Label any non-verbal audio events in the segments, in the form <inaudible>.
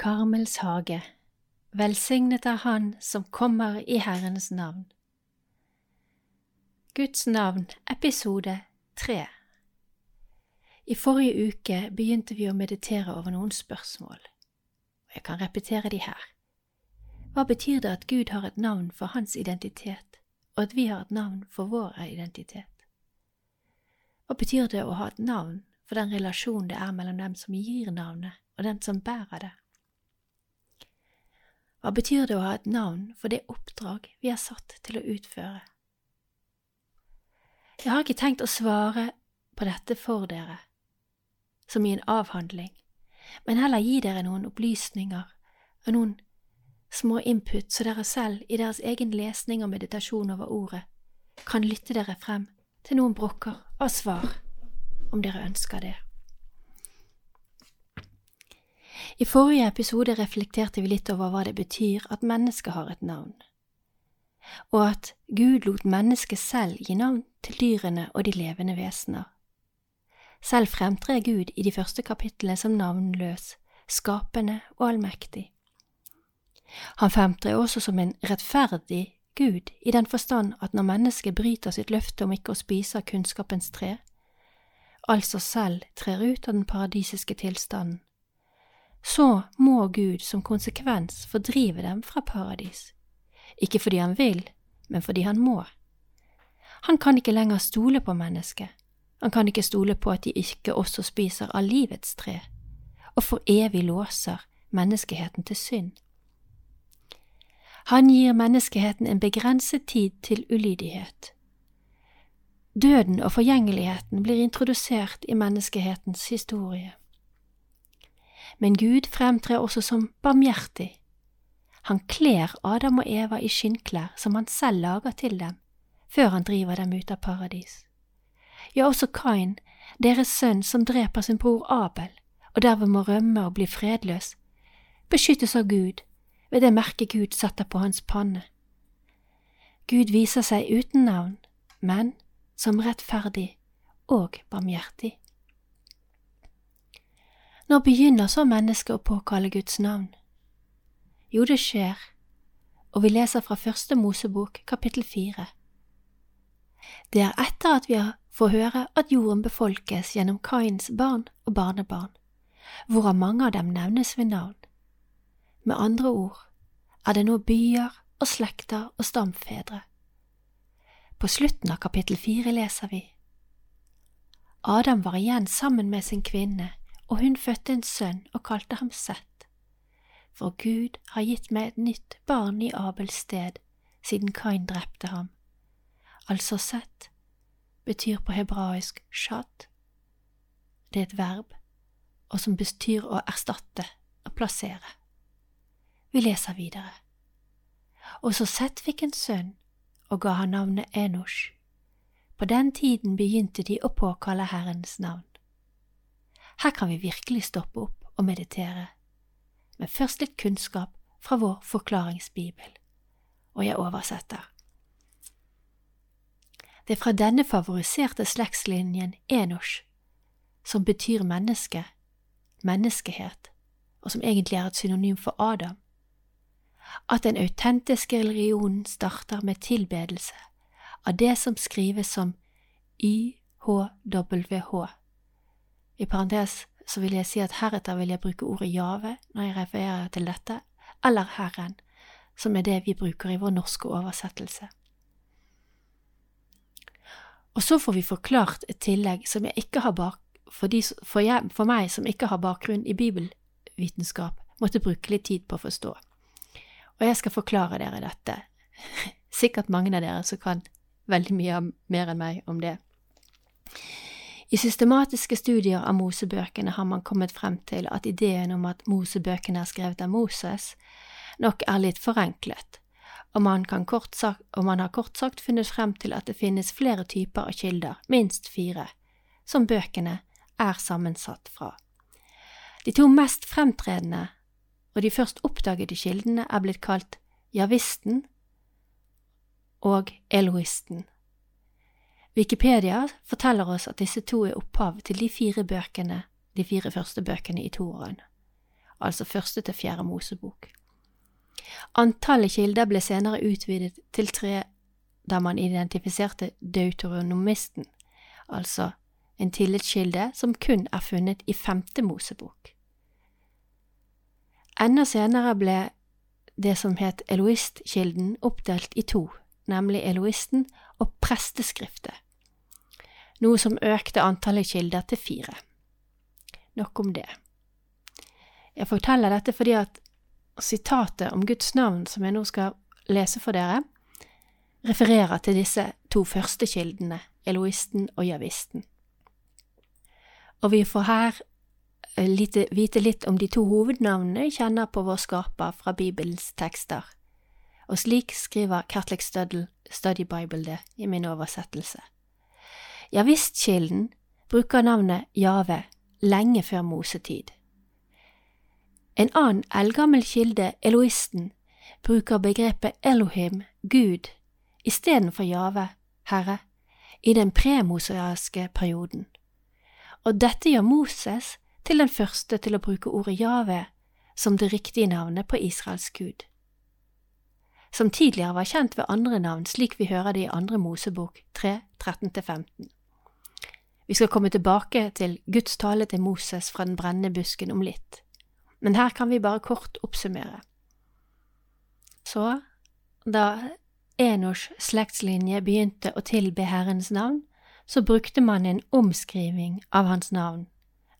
Karmels hage, velsignet er Han som kommer i Herrens navn. Guds navn, episode tre I forrige uke begynte vi å meditere over noen spørsmål, og jeg kan repetere de her. Hva betyr det at Gud har et navn for hans identitet, og at vi har et navn for vår identitet? Hva betyr det å ha et navn for den relasjonen det er mellom dem som gir navnet, og den som bærer det? Hva betyr det å ha et navn for det oppdrag vi er satt til å utføre? Jeg har ikke tenkt å svare på dette for dere, som i en avhandling, men heller gi dere noen opplysninger og noen små input så dere selv i deres egen lesning og meditasjon over ordet kan lytte dere frem til noen brokker av svar, om dere ønsker det. I forrige episode reflekterte vi litt over hva det betyr at mennesket har et navn, og at Gud lot mennesket selv gi navn til dyrene og de levende vesener. Selv fremtrer Gud i de første kapitlene som navnløs, skapende og allmektig. Han fremtrer også som en rettferdig Gud i den forstand at når mennesket bryter sitt løfte om ikke å spise av kunnskapens tre, altså selv trer ut av den paradisiske tilstanden, så må Gud som konsekvens fordrive dem fra paradis, ikke fordi han vil, men fordi han må. Han kan ikke lenger stole på mennesket, han kan ikke stole på at de ikke også spiser av livets tre, og for evig låser menneskeheten til synd. Han gir menneskeheten en begrenset tid til ulydighet. Døden og forgjengeligheten blir introdusert i menneskehetens historie men Gud fremtrer også som barmhjertig. Han kler Adam og Eva i skinnklær som han selv lager til dem, før han driver dem ut av paradis. Ja, også Kain, deres sønn som dreper sin bror Abel, og derved må rømme og bli fredløs, beskyttes av Gud ved det merket Gud setter på hans panne. Gud viser seg uten navn, men som rettferdig og barmhjertig. Når begynner så mennesket å påkalle Guds navn? Jo, det skjer, og vi leser fra Første Mosebok kapittel fire. Det er etter at vi får høre at jorden befolkes gjennom Kains barn og barnebarn, hvorav mange av dem nevnes ved navn. Med andre ord er det nå byer og slekter og stamfedre. På slutten av kapittel fire leser vi Adam var igjen sammen med sin kvinne og hun fødte en sønn og kalte ham Sett. For Gud har gitt meg et nytt barn i Abels sted, siden Kain drepte ham. Altså Sett betyr på hebraisk shat. Det er et verb, og som betyr å erstatte og plassere. Vi leser videre. Og så Sett fikk en sønn og ga han navnet Enosh. På den tiden begynte de å påkalle Herrens navn. Her kan vi virkelig stoppe opp og meditere, men først litt kunnskap fra vår forklaringsbibel, og jeg oversetter. Det er fra denne favoriserte slektslinjen Enosh, som betyr menneske, menneskehet, og som egentlig er et synonym for Adam, at den autentiske religionen starter med tilbedelse av det som skrives som YHWH i parentes så vil jeg si at heretter vil jeg bruke ordet Jave når jeg refererer til dette, eller Herren, som er det vi bruker i vår norske oversettelse. Og så får vi forklart et tillegg som jeg ikke har bak, for, de, for, jeg, for meg som ikke har bakgrunn i bibelvitenskap, måtte bruke litt tid på å forstå. Og jeg skal forklare dere dette. <laughs> Sikkert mange av dere som kan veldig mye mer enn meg om det. I systematiske studier av Mosebøkene har man kommet frem til at ideen om at Mosebøkene er skrevet av Moses, nok er litt forenklet, og man, sagt, og man har kort sagt funnet frem til at det finnes flere typer av kilder, minst fire, som bøkene er sammensatt fra. De to mest fremtredende og de først oppdagede kildene er blitt kalt javisten og eloisten. Wikipedia forteller oss at disse to er opphav til de fire bøkene, de fire første bøkene i toåren, altså første til fjerde Mosebok. Antallet kilder ble senere utvidet til tre da man identifiserte deuteronomisten, altså en tillitskilde som kun er funnet i femte Mosebok. Enda senere ble det som het Eloistkilden oppdelt i to, nemlig Eloisten og presteskriftet, noe som økte antallet kilder til fire. Nok om det. Jeg forteller dette fordi at sitatet om Guds navn som jeg nå skal lese for dere, refererer til disse to første kildene, Eloisten og Javisten. Og vi får her eh, vite litt om de to hovednavnene vi kjenner på vår skaper fra Bibelens tekster, og slik skriver Catholic Study Bible det i min oversettelse. Javist-kilden bruker navnet Jave lenge før mosetid. En annen eldgammel kilde, Eloisten, bruker begrepet Elohim, Gud, istedenfor Jave, Herre, i den premosaiske perioden. Og dette gjør Moses til den første til å bruke ordet Jave som det riktige navnet på Israels gud. Som tidligere var kjent ved andre navn, slik vi hører det i andre Mosebok 3, 13–15. Vi skal komme tilbake til Guds tale til Moses fra den brennende busken om litt, men her kan vi bare kort oppsummere. Så, da Enors slektslinje begynte å tilbe Herrens navn, så brukte man en omskriving av hans navn,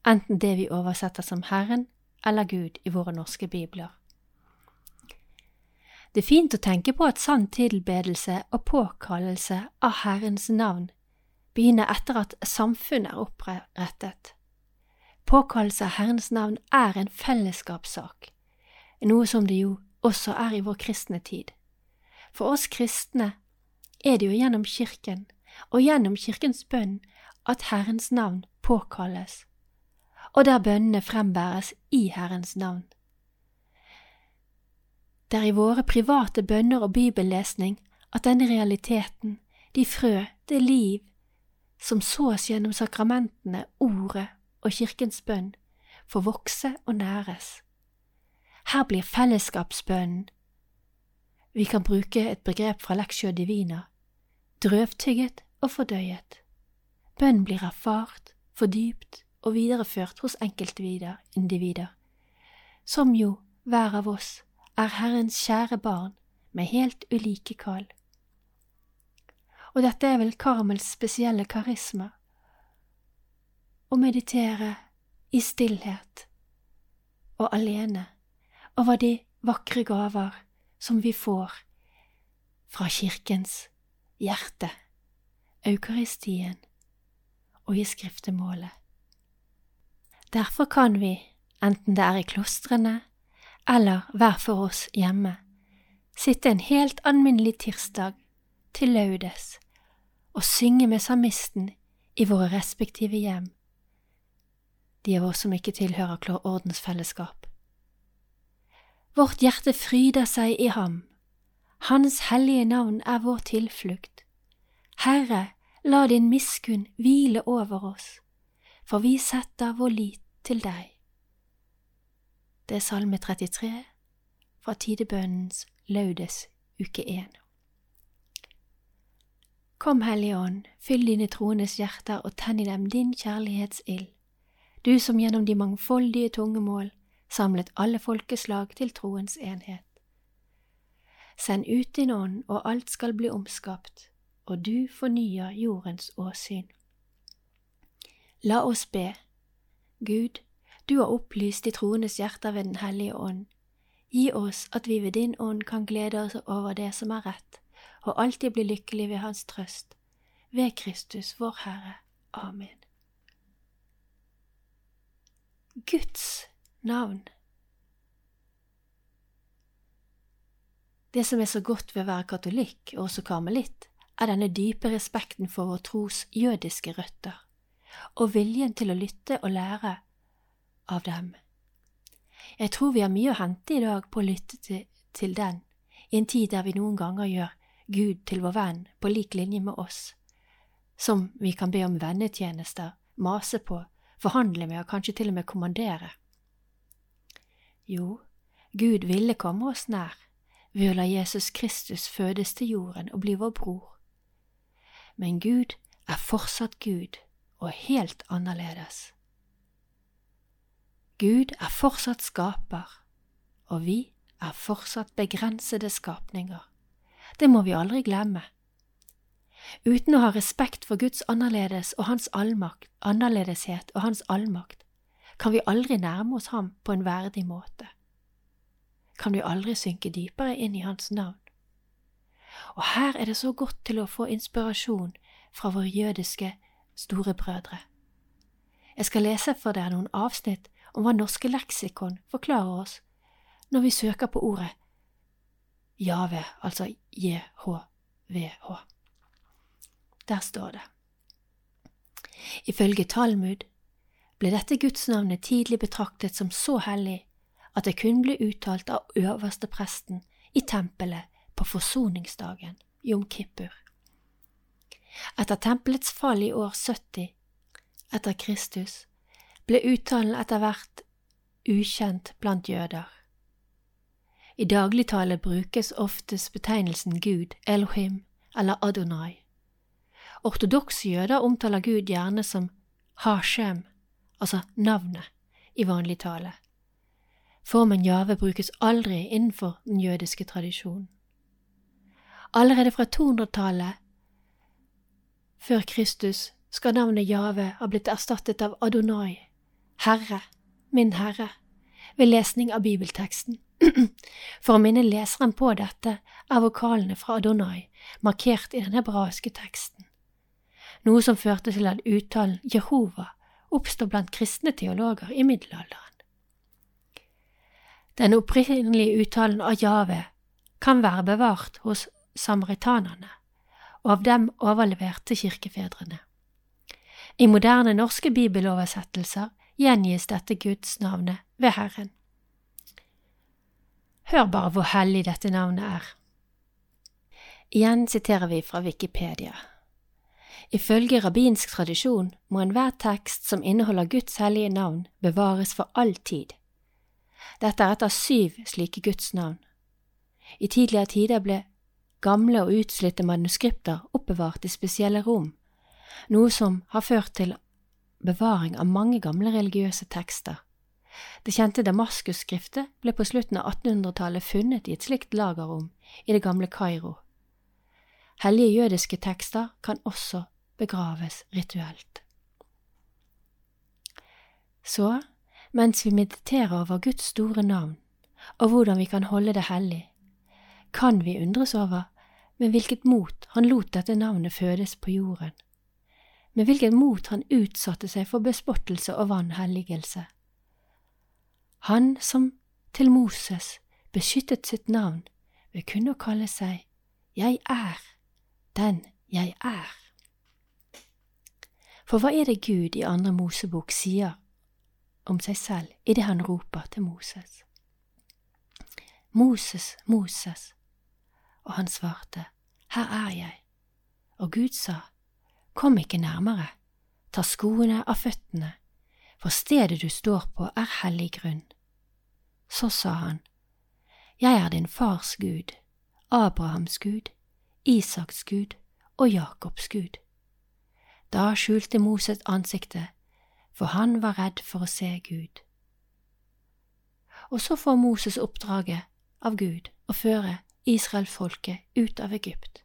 enten det vi oversetter som Herren eller Gud i våre norske bibler. Det er fint å tenke på at sann tilbedelse og påkallelse av Herrens navn begynner etter at samfunnet er opprettet. Påkallelse av Herrens navn er en fellesskapssak, noe som det jo også er i vår kristne tid. For oss kristne er det jo gjennom Kirken og gjennom Kirkens bønn at Herrens navn påkalles, og der bønnene frembæres i Herrens navn. Det er i våre private bønner og bibellesning at denne realiteten, de frø, det liv, som sås gjennom sakramentene, ordet og Kirkens bønn, får vokse og næres. Her blir fellesskapsbønnen vi kan bruke et begrep fra Lectio Divina, drøvtygget og fordøyet. Bønn blir erfart, fordypt og videreført hos enkeltindivider, som jo, hver av oss, er Herrens kjære barn med helt ulike kall. Og dette er vel Karmels spesielle karisma, å meditere i stillhet og alene over de vakre gaver som vi får fra Kirkens hjerte, Eukaristien og i skriftemålet. Derfor kan vi, enten det er i klostrene eller hver for oss hjemme, sitte en helt alminnelig tirsdag til laudes og synge med salmisten i våre respektive hjem, de av oss som ikke tilhører ordensfellesskap. Vårt hjerte fryder seg i ham. Hans hellige navn er vår tilflukt. Herre, la din miskunn hvile over oss, for vi setter vår lit til deg. Det er Salme 33 fra Tidebønnens laudes uke 1. Kom, Hellige Ånd, fyll dine troendes hjerter og tenn i dem din kjærlighetsild, du som gjennom de mangfoldige tungemål samlet alle folkeslag til troens enhet. Send ut din ånd, og alt skal bli omskapt, og du fornyer jordens åsyn. La oss be. Gud, du har opplyst de troendes hjerter ved Den hellige ånd. Gi oss at vi ved din ånd kan glede oss over det som er rett, og alltid bli lykkelige ved Hans trøst. Ved Kristus vår Herre. Amen. Guds navn. Det som er så godt ved å være katolikk og også karmelitt, er denne dype respekten for vår tros jødiske røtter, og viljen til å lytte og lære av dem. Jeg tror vi har mye å hente i dag på å lytte til, til den, i en tid der vi noen ganger gjør Gud til vår venn på lik linje med oss, som vi kan be om vennetjenester, mase på, forhandle med og kanskje til og med kommandere. Jo, Gud ville komme oss nær ved å la Jesus Kristus fødes til jorden og bli vår bror. Men Gud er fortsatt Gud og helt annerledes. Gud er fortsatt skaper, og vi er fortsatt begrensede skapninger. Det må vi aldri glemme. Uten å ha respekt for Guds annerledes og hans allmakt, annerledeshet og hans allmakt, kan vi aldri nærme oss ham på en verdig måte. Kan vi aldri synke dypere inn i hans navn. Og her er det så godt til å få inspirasjon fra våre jødiske storebrødre. Jeg skal lese for dere noen avsnitt om hva norske leksikon forklarer oss når vi søker på ordet Jave, altså JHVH. Der står det. Ifølge Talmud ble dette gudsnavnet tidlig betraktet som så hellig at det kun ble uttalt av øverste presten i tempelet på forsoningsdagen, Jom Kippur. Etter tempelets fall i år 70 etter Kristus ble uttalen etter hvert ukjent blant jøder. I dagligtale brukes oftest betegnelsen Gud, Elohim eller Adonai. Ortodokse jøder omtaler Gud gjerne som Hashem, altså navnet, i vanlig tale. Formen Jave brukes aldri innenfor den jødiske tradisjonen. Allerede fra 200-tallet før Kristus skal navnet Jave ha blitt erstattet av Adonai, Herre, min Herre, ved lesning av bibelteksten. <clears throat> For å minne leseren på dette er vokalene fra Adonai markert i den hebraiske teksten, noe som førte til at uttalen Jehova oppstod blant kristne teologer i middelalderen. Den opprinnelige uttalen av Jave kan være bevart hos samaritanerne, og av dem overlevert til kirkefedrene. I moderne norske bibeloversettelser gjengis dette gudsnavnet ved Herren. Hør bare hvor hellig dette navnet er. Igjen siterer vi fra Wikipedia. Ifølge rabbinsk tradisjon må enhver tekst som inneholder Guds hellige navn, bevares for all tid. Dette er et av syv slike gudsnavn. I tidligere tider ble gamle og utslitte manuskripter oppbevart i spesielle rom, noe som har ført til bevaring av mange gamle religiøse tekster. Det kjente Damaskus-skriftet ble på slutten av 1800-tallet funnet i et slikt lagerrom i det gamle Kairo. Hellige jødiske tekster kan også begraves rituelt. Så, mens vi mediterer over Guds store navn og hvordan vi kan holde det hellig, kan vi undres over med hvilket mot han lot dette navnet fødes på jorden, med hvilket mot han utsatte seg for bespottelse og vanhelligelse. Han som til Moses beskyttet sitt navn ved kun å kalle seg Jeg er den jeg er. For hva er det Gud i andre Mosebok sier om seg selv idet han roper til Moses? Moses, Moses, og han svarte, Her er jeg. Og Gud sa, Kom ikke nærmere, ta skoene av føttene, for stedet du står på er hellig grunn. Så sa han, Jeg er din fars Gud, Abrahams Gud, Isaks Gud og Jakobs Gud. Da skjulte Moses ansiktet, for han var redd for å se Gud. Og så får Moses oppdraget av Gud å føre israelfolket ut av Egypt.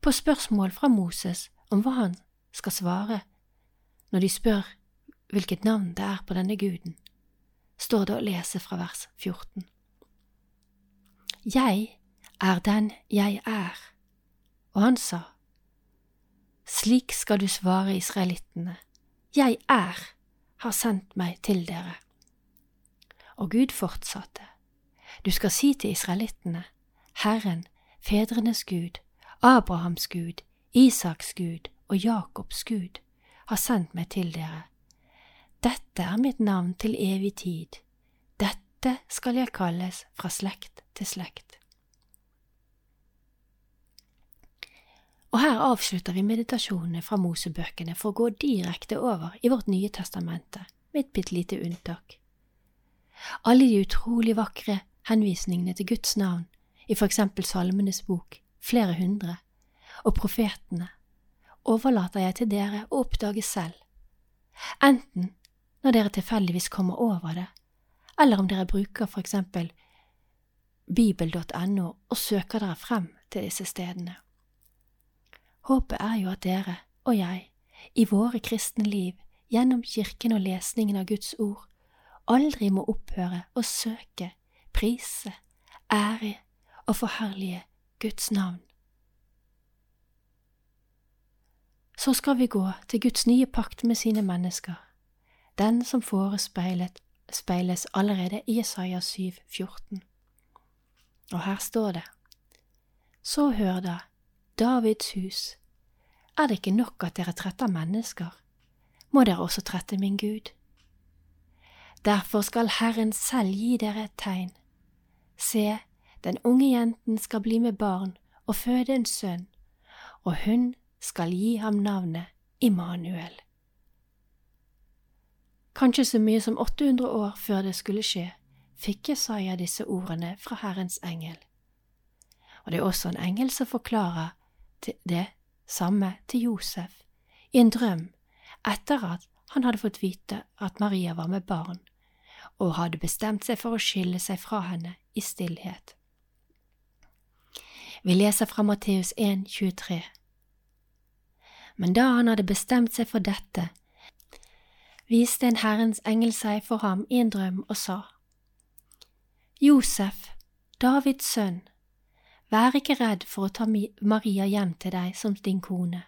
På spørsmål fra Moses om hva han skal svare når de spør hvilket navn det er på denne guden, står det å lese fra vers 14. Jeg er den jeg er, og han sa, slik skal du svare israelittene, jeg er, har sendt meg til dere. Og Gud fortsatte, du skal si til israelittene, Herren, fedrenes Gud, Abrahams Gud, Isaks Gud og Jakobs Gud, har sendt meg til dere. Dette er mitt navn til evig tid. Dette skal jeg kalles fra slekt til slekt. Og her avslutter vi meditasjonene fra Mosebøkene for å gå direkte over i vårt Nye testamente, med et bitte lite unntak. alle de utrolig vakre henvisningene til Guds navn i for eksempel Salmenes bok, flere hundre, og profetene, overlater jeg til dere å oppdage selv, enten når dere tilfeldigvis kommer over det, eller om dere bruker for eksempel bibel.no og søker dere frem til disse stedene. Håpet er jo at dere og jeg i våre kristne liv gjennom kirken og lesningen av Guds ord aldri må opphøre å søke, prise, ære og forherlige Guds navn. Så skal vi gå til Guds nye pakt med sine mennesker, den som forespeiles allerede i Jesaja 7, 14. Og her står det, Så hør da, Davids hus, er det ikke nok at dere tretter mennesker, må dere også trette min Gud. Derfor skal Herren selv gi dere et tegn. Se, den unge jenten skal bli med barn og føde en sønn, og hun skal gi ham navnet Immanuel. Kanskje så mye som 800 år før det skulle skje, fikk Jesaja disse ordene fra Herrens engel. Og det er også en engel som forklarer det samme til Josef i en drøm etter at han hadde fått vite at Maria var med barn, og hadde bestemt seg for å skille seg fra henne i stillhet. Vi leser fra Matteus 1, 23. Men da han hadde bestemt seg for dette, viste en Herrens engel seg for ham i en drøm og sa, Josef, Davids sønn, vær ikke redd for å ta Maria hjem til deg som din kone,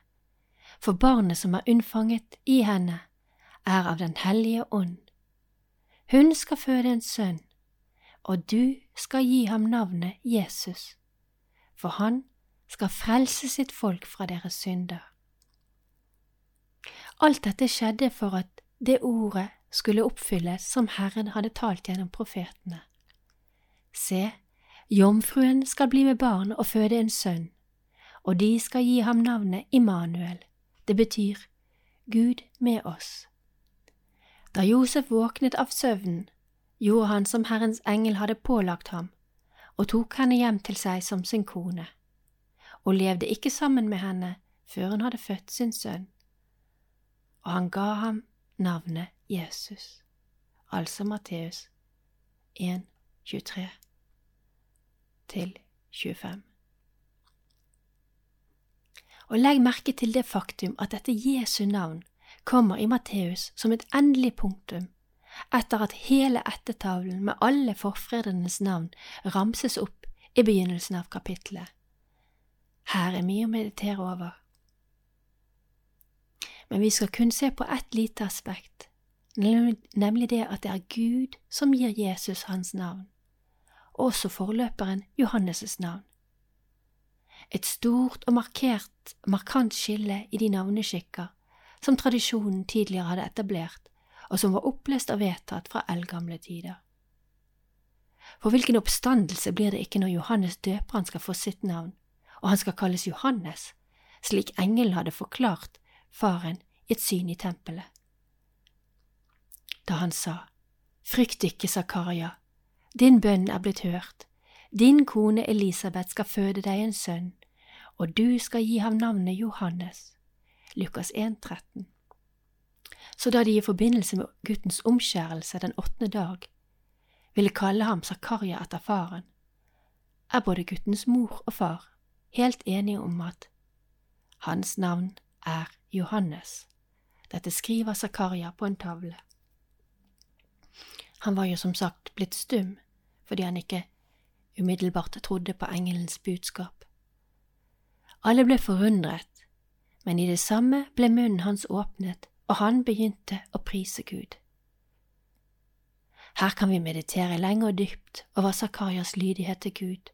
for barnet som er unnfanget i henne, er av Den hellige ånd. Hun skal føde en sønn, og du skal gi ham navnet Jesus for han skal frelse sitt folk fra deres synder. Alt dette skjedde for at det ordet skulle oppfylles som Herren hadde talt gjennom profetene. Se, jomfruen skal bli med barn og føde en sønn, og de skal gi ham navnet Immanuel, det betyr Gud med oss. Da Josef våknet av søvnen, gjorde han som Herrens engel hadde pålagt ham, og tok henne hjem til seg som sin kone, og levde ikke sammen med henne før hun hadde født sin sønn, og han ga ham navnet Jesus, altså Matteus 1, 23 til 25. Og legg merke til det faktum at dette Jesu navn kommer i Matteus som et endelig punktum etter at hele ættetavlen med alle forfredrenes navn ramses opp i begynnelsen av kapittelet. Her er mye å meditere over. Men vi skal kun se på ett lite aspekt, nemlig det at det er Gud som gir Jesus hans navn, også forløperen Johannes' navn. Et stort og markert, markant skille i de navneskikker som tradisjonen tidligere hadde etablert, og som var opplest og vedtatt fra eldgamle tider. For hvilken oppstandelse blir det ikke når Johannes døperen skal få sitt navn, og han skal kalles Johannes, slik engelen hadde forklart faren i et syn i tempelet? Da han sa, Frykt ikke, Zakaria, din bønn er blitt hørt, din kone Elisabeth skal føde deg en sønn, og du skal gi ham navnet Johannes. Lukas 1, 13 så da de i forbindelse med guttens omskjærelse den åttende dag ville kalle ham Zakaria etter faren, er både guttens mor og far helt enige om at hans navn er Johannes. Dette skriver Zakaria på en tavle. Han var jo som sagt blitt stum fordi han ikke umiddelbart trodde på engelens budskap. Alle ble forundret, men i det samme ble munnen hans åpnet og han begynte å prise Gud. Her kan vi meditere lenge og dypt over Zakarias lydighet til Gud,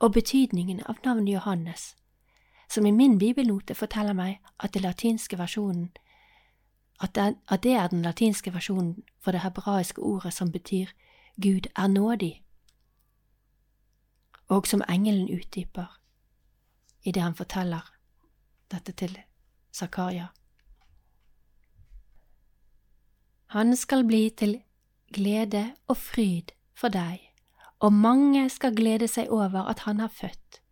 og betydningen av navnet Johannes, som i min bibelnote forteller meg at, det latinske versjonen, at, det, er den latinske versjonen for det hebraiske ordet som betyr Gud er nådig, og som engelen utdyper i det han forteller dette til Zakaria. Han skal bli til glede og fryd for deg, og mange skal glede seg over at han har født,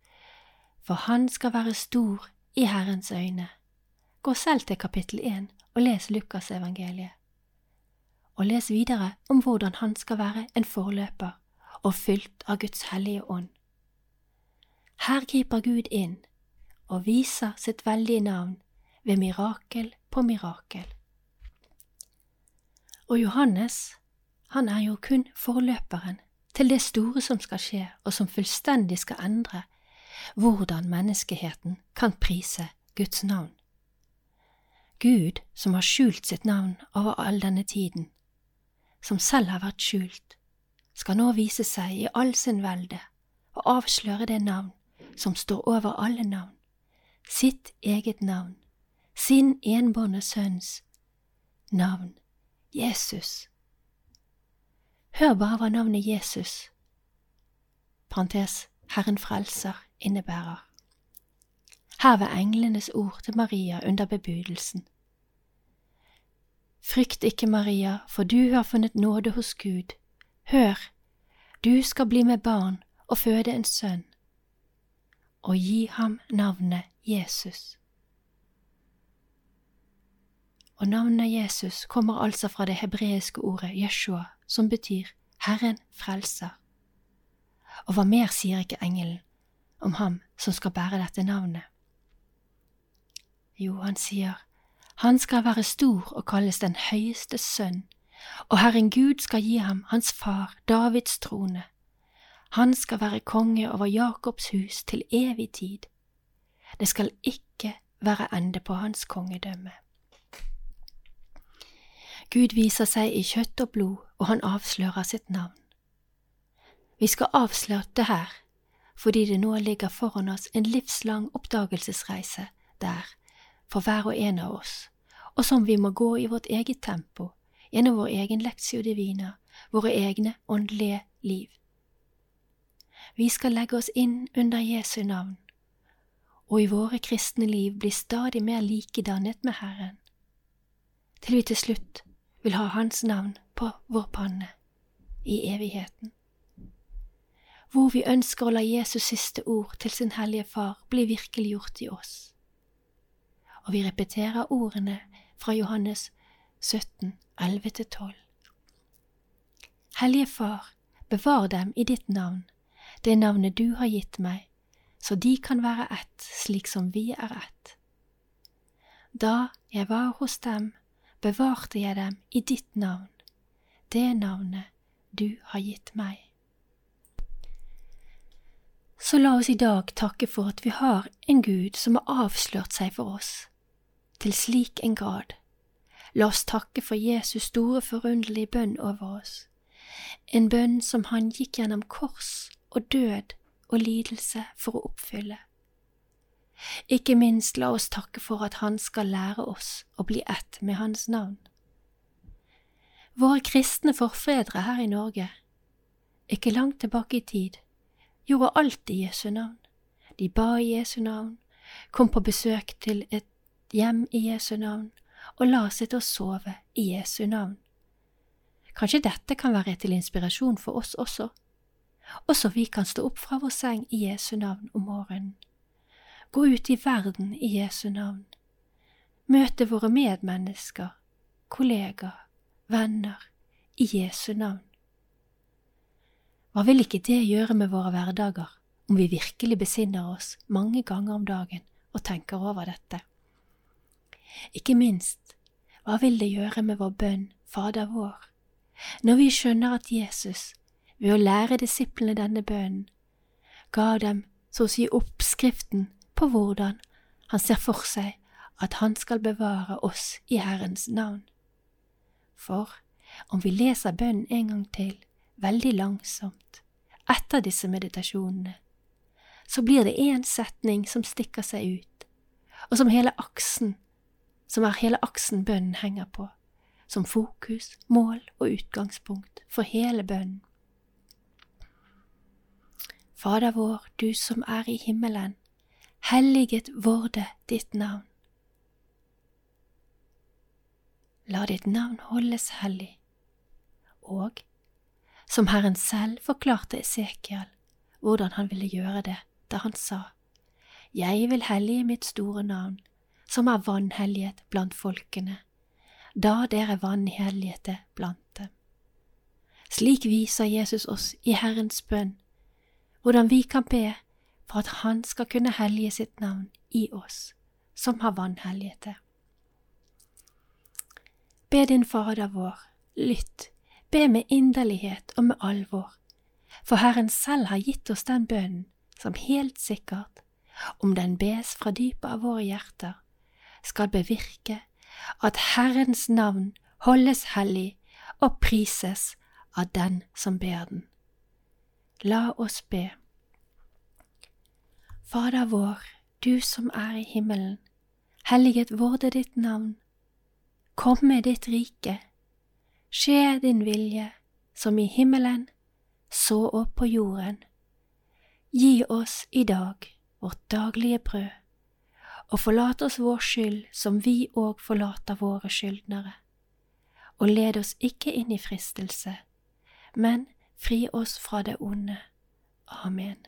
for han skal være stor i Herrens øyne. Gå selv til kapittel 1 og les Lukasevangeliet. Og les videre om hvordan han skal være en forløper og fylt av Guds hellige ånd. Her griper Gud inn og viser sitt veldige navn ved mirakel på mirakel. Og Johannes, han er jo kun forløperen til det store som skal skje, og som fullstendig skal endre hvordan menneskeheten kan prise Guds navn. Gud som har skjult sitt navn over all denne tiden, som selv har vært skjult, skal nå vise seg i all sin velde og avsløre det navn som står over alle navn, sitt eget navn, sin enbårne sønns navn, Jesus. Hør bare hva navnet Jesus, parentes Herren frelser, innebærer. Her var englenes ord til Maria under bebudelsen. Frykt ikke, Maria, for du har funnet nåde hos Gud. Hør, du skal bli med barn og føde en sønn, og gi ham navnet Jesus. Og navnet Jesus kommer altså fra det hebreiske ordet Jeshua, som betyr Herren frelser. Og hva mer sier ikke engelen om ham som skal bære dette navnet? Jo, han sier, han skal være stor og kalles den høyeste sønn, og Herren Gud skal gi ham hans far Davids trone. Han skal være konge over Jakobs hus til evig tid. Det skal ikke være ende på hans kongedømme. Gud viser seg i kjøtt og blod, og han avslører sitt navn. Vi skal avsløre det her fordi det nå ligger foran oss en livslang oppdagelsesreise der, for hver og en av oss, og som vi må gå i vårt eget tempo, gjennom vår egen leksio divina, våre egne åndelige liv. Vi skal legge oss inn under Jesu navn, og i våre kristne liv bli stadig mer likedannet med Herren, til vi til slutt vil ha Hans navn på vår panne i evigheten hvor vi ønsker å la Jesus siste ord til sin hellige Far bli virkeliggjort i oss. Og vi repeterer ordene fra Johannes 17, 11–12. Hellige Far, bevar dem i ditt navn, det navnet du har gitt meg, så de kan være ett slik som vi er ett. Da jeg var hos dem, bevarte jeg dem i ditt navn, det navnet du har gitt meg. Så la oss i dag takke for at vi har en Gud som har avslørt seg for oss, til slik en grad. La oss takke for Jesus store forunderlige bønn over oss, en bønn som han gikk gjennom kors og død og lidelse for å oppfylle. Ikke minst la oss takke for at han skal lære oss å bli ett med hans navn. Våre kristne forfedre her i Norge, ikke langt tilbake i tid, gjorde alt i Jesu navn. De ba i Jesu navn, kom på besøk til et hjem i Jesu navn og la seg til å sove i Jesu navn. Kanskje dette kan være til inspirasjon for oss også, også vi kan stå opp fra vår seng i Jesu navn om morgenen, gå ut i verden i Jesu navn, møte våre medmennesker, kollegaer, venner i Jesu navn. Hva vil ikke det gjøre med våre hverdager om vi virkelig besinner oss mange ganger om dagen og tenker over dette? Ikke minst, hva vil det gjøre med vår bønn Fader vår, når vi skjønner at Jesus, ved å lære disiplene denne bønnen, ga dem så å si oppskriften på hvordan han ser for seg at han skal bevare oss i Herrens navn. For om vi leser bønnen en gang til, veldig langsomt etter disse meditasjonene, så blir det én setning som stikker seg ut, og som hele aksen, som er hele aksen bønnen henger på, som fokus, mål og utgangspunkt for hele bønnen. Fader vår, du som er i himmelen, helliget vorde ditt navn. La ditt navn holdes hellig og, som Herren selv forklarte Esekiel hvordan han ville gjøre det, da han sa, Jeg vil hellige mitt store navn, som er vanhellighet blant folkene, da dere vanhelligete blant dem. Slik viser Jesus oss i Herrens bønn hvordan vi kan be for at Han skal kunne hellige sitt navn i oss som har vanhelligete. Be din Fader vår, lytt, be med inderlighet og med alvor, for Herren selv har gitt oss den bønnen som helt sikkert, om den bes fra dypet av våre hjerter, skal bevirke at Herrens navn holdes hellig og prises av den som ber den. La oss be. Fader vår, du som er i himmelen, helliget vorde ditt navn. Kom med ditt rike. Skje din vilje, som i himmelen, så opp på jorden. Gi oss i dag vårt daglige brød, og forlat oss vår skyld som vi òg forlater våre skyldnere. Og led oss ikke inn i fristelse, men fri oss fra det onde. Amen.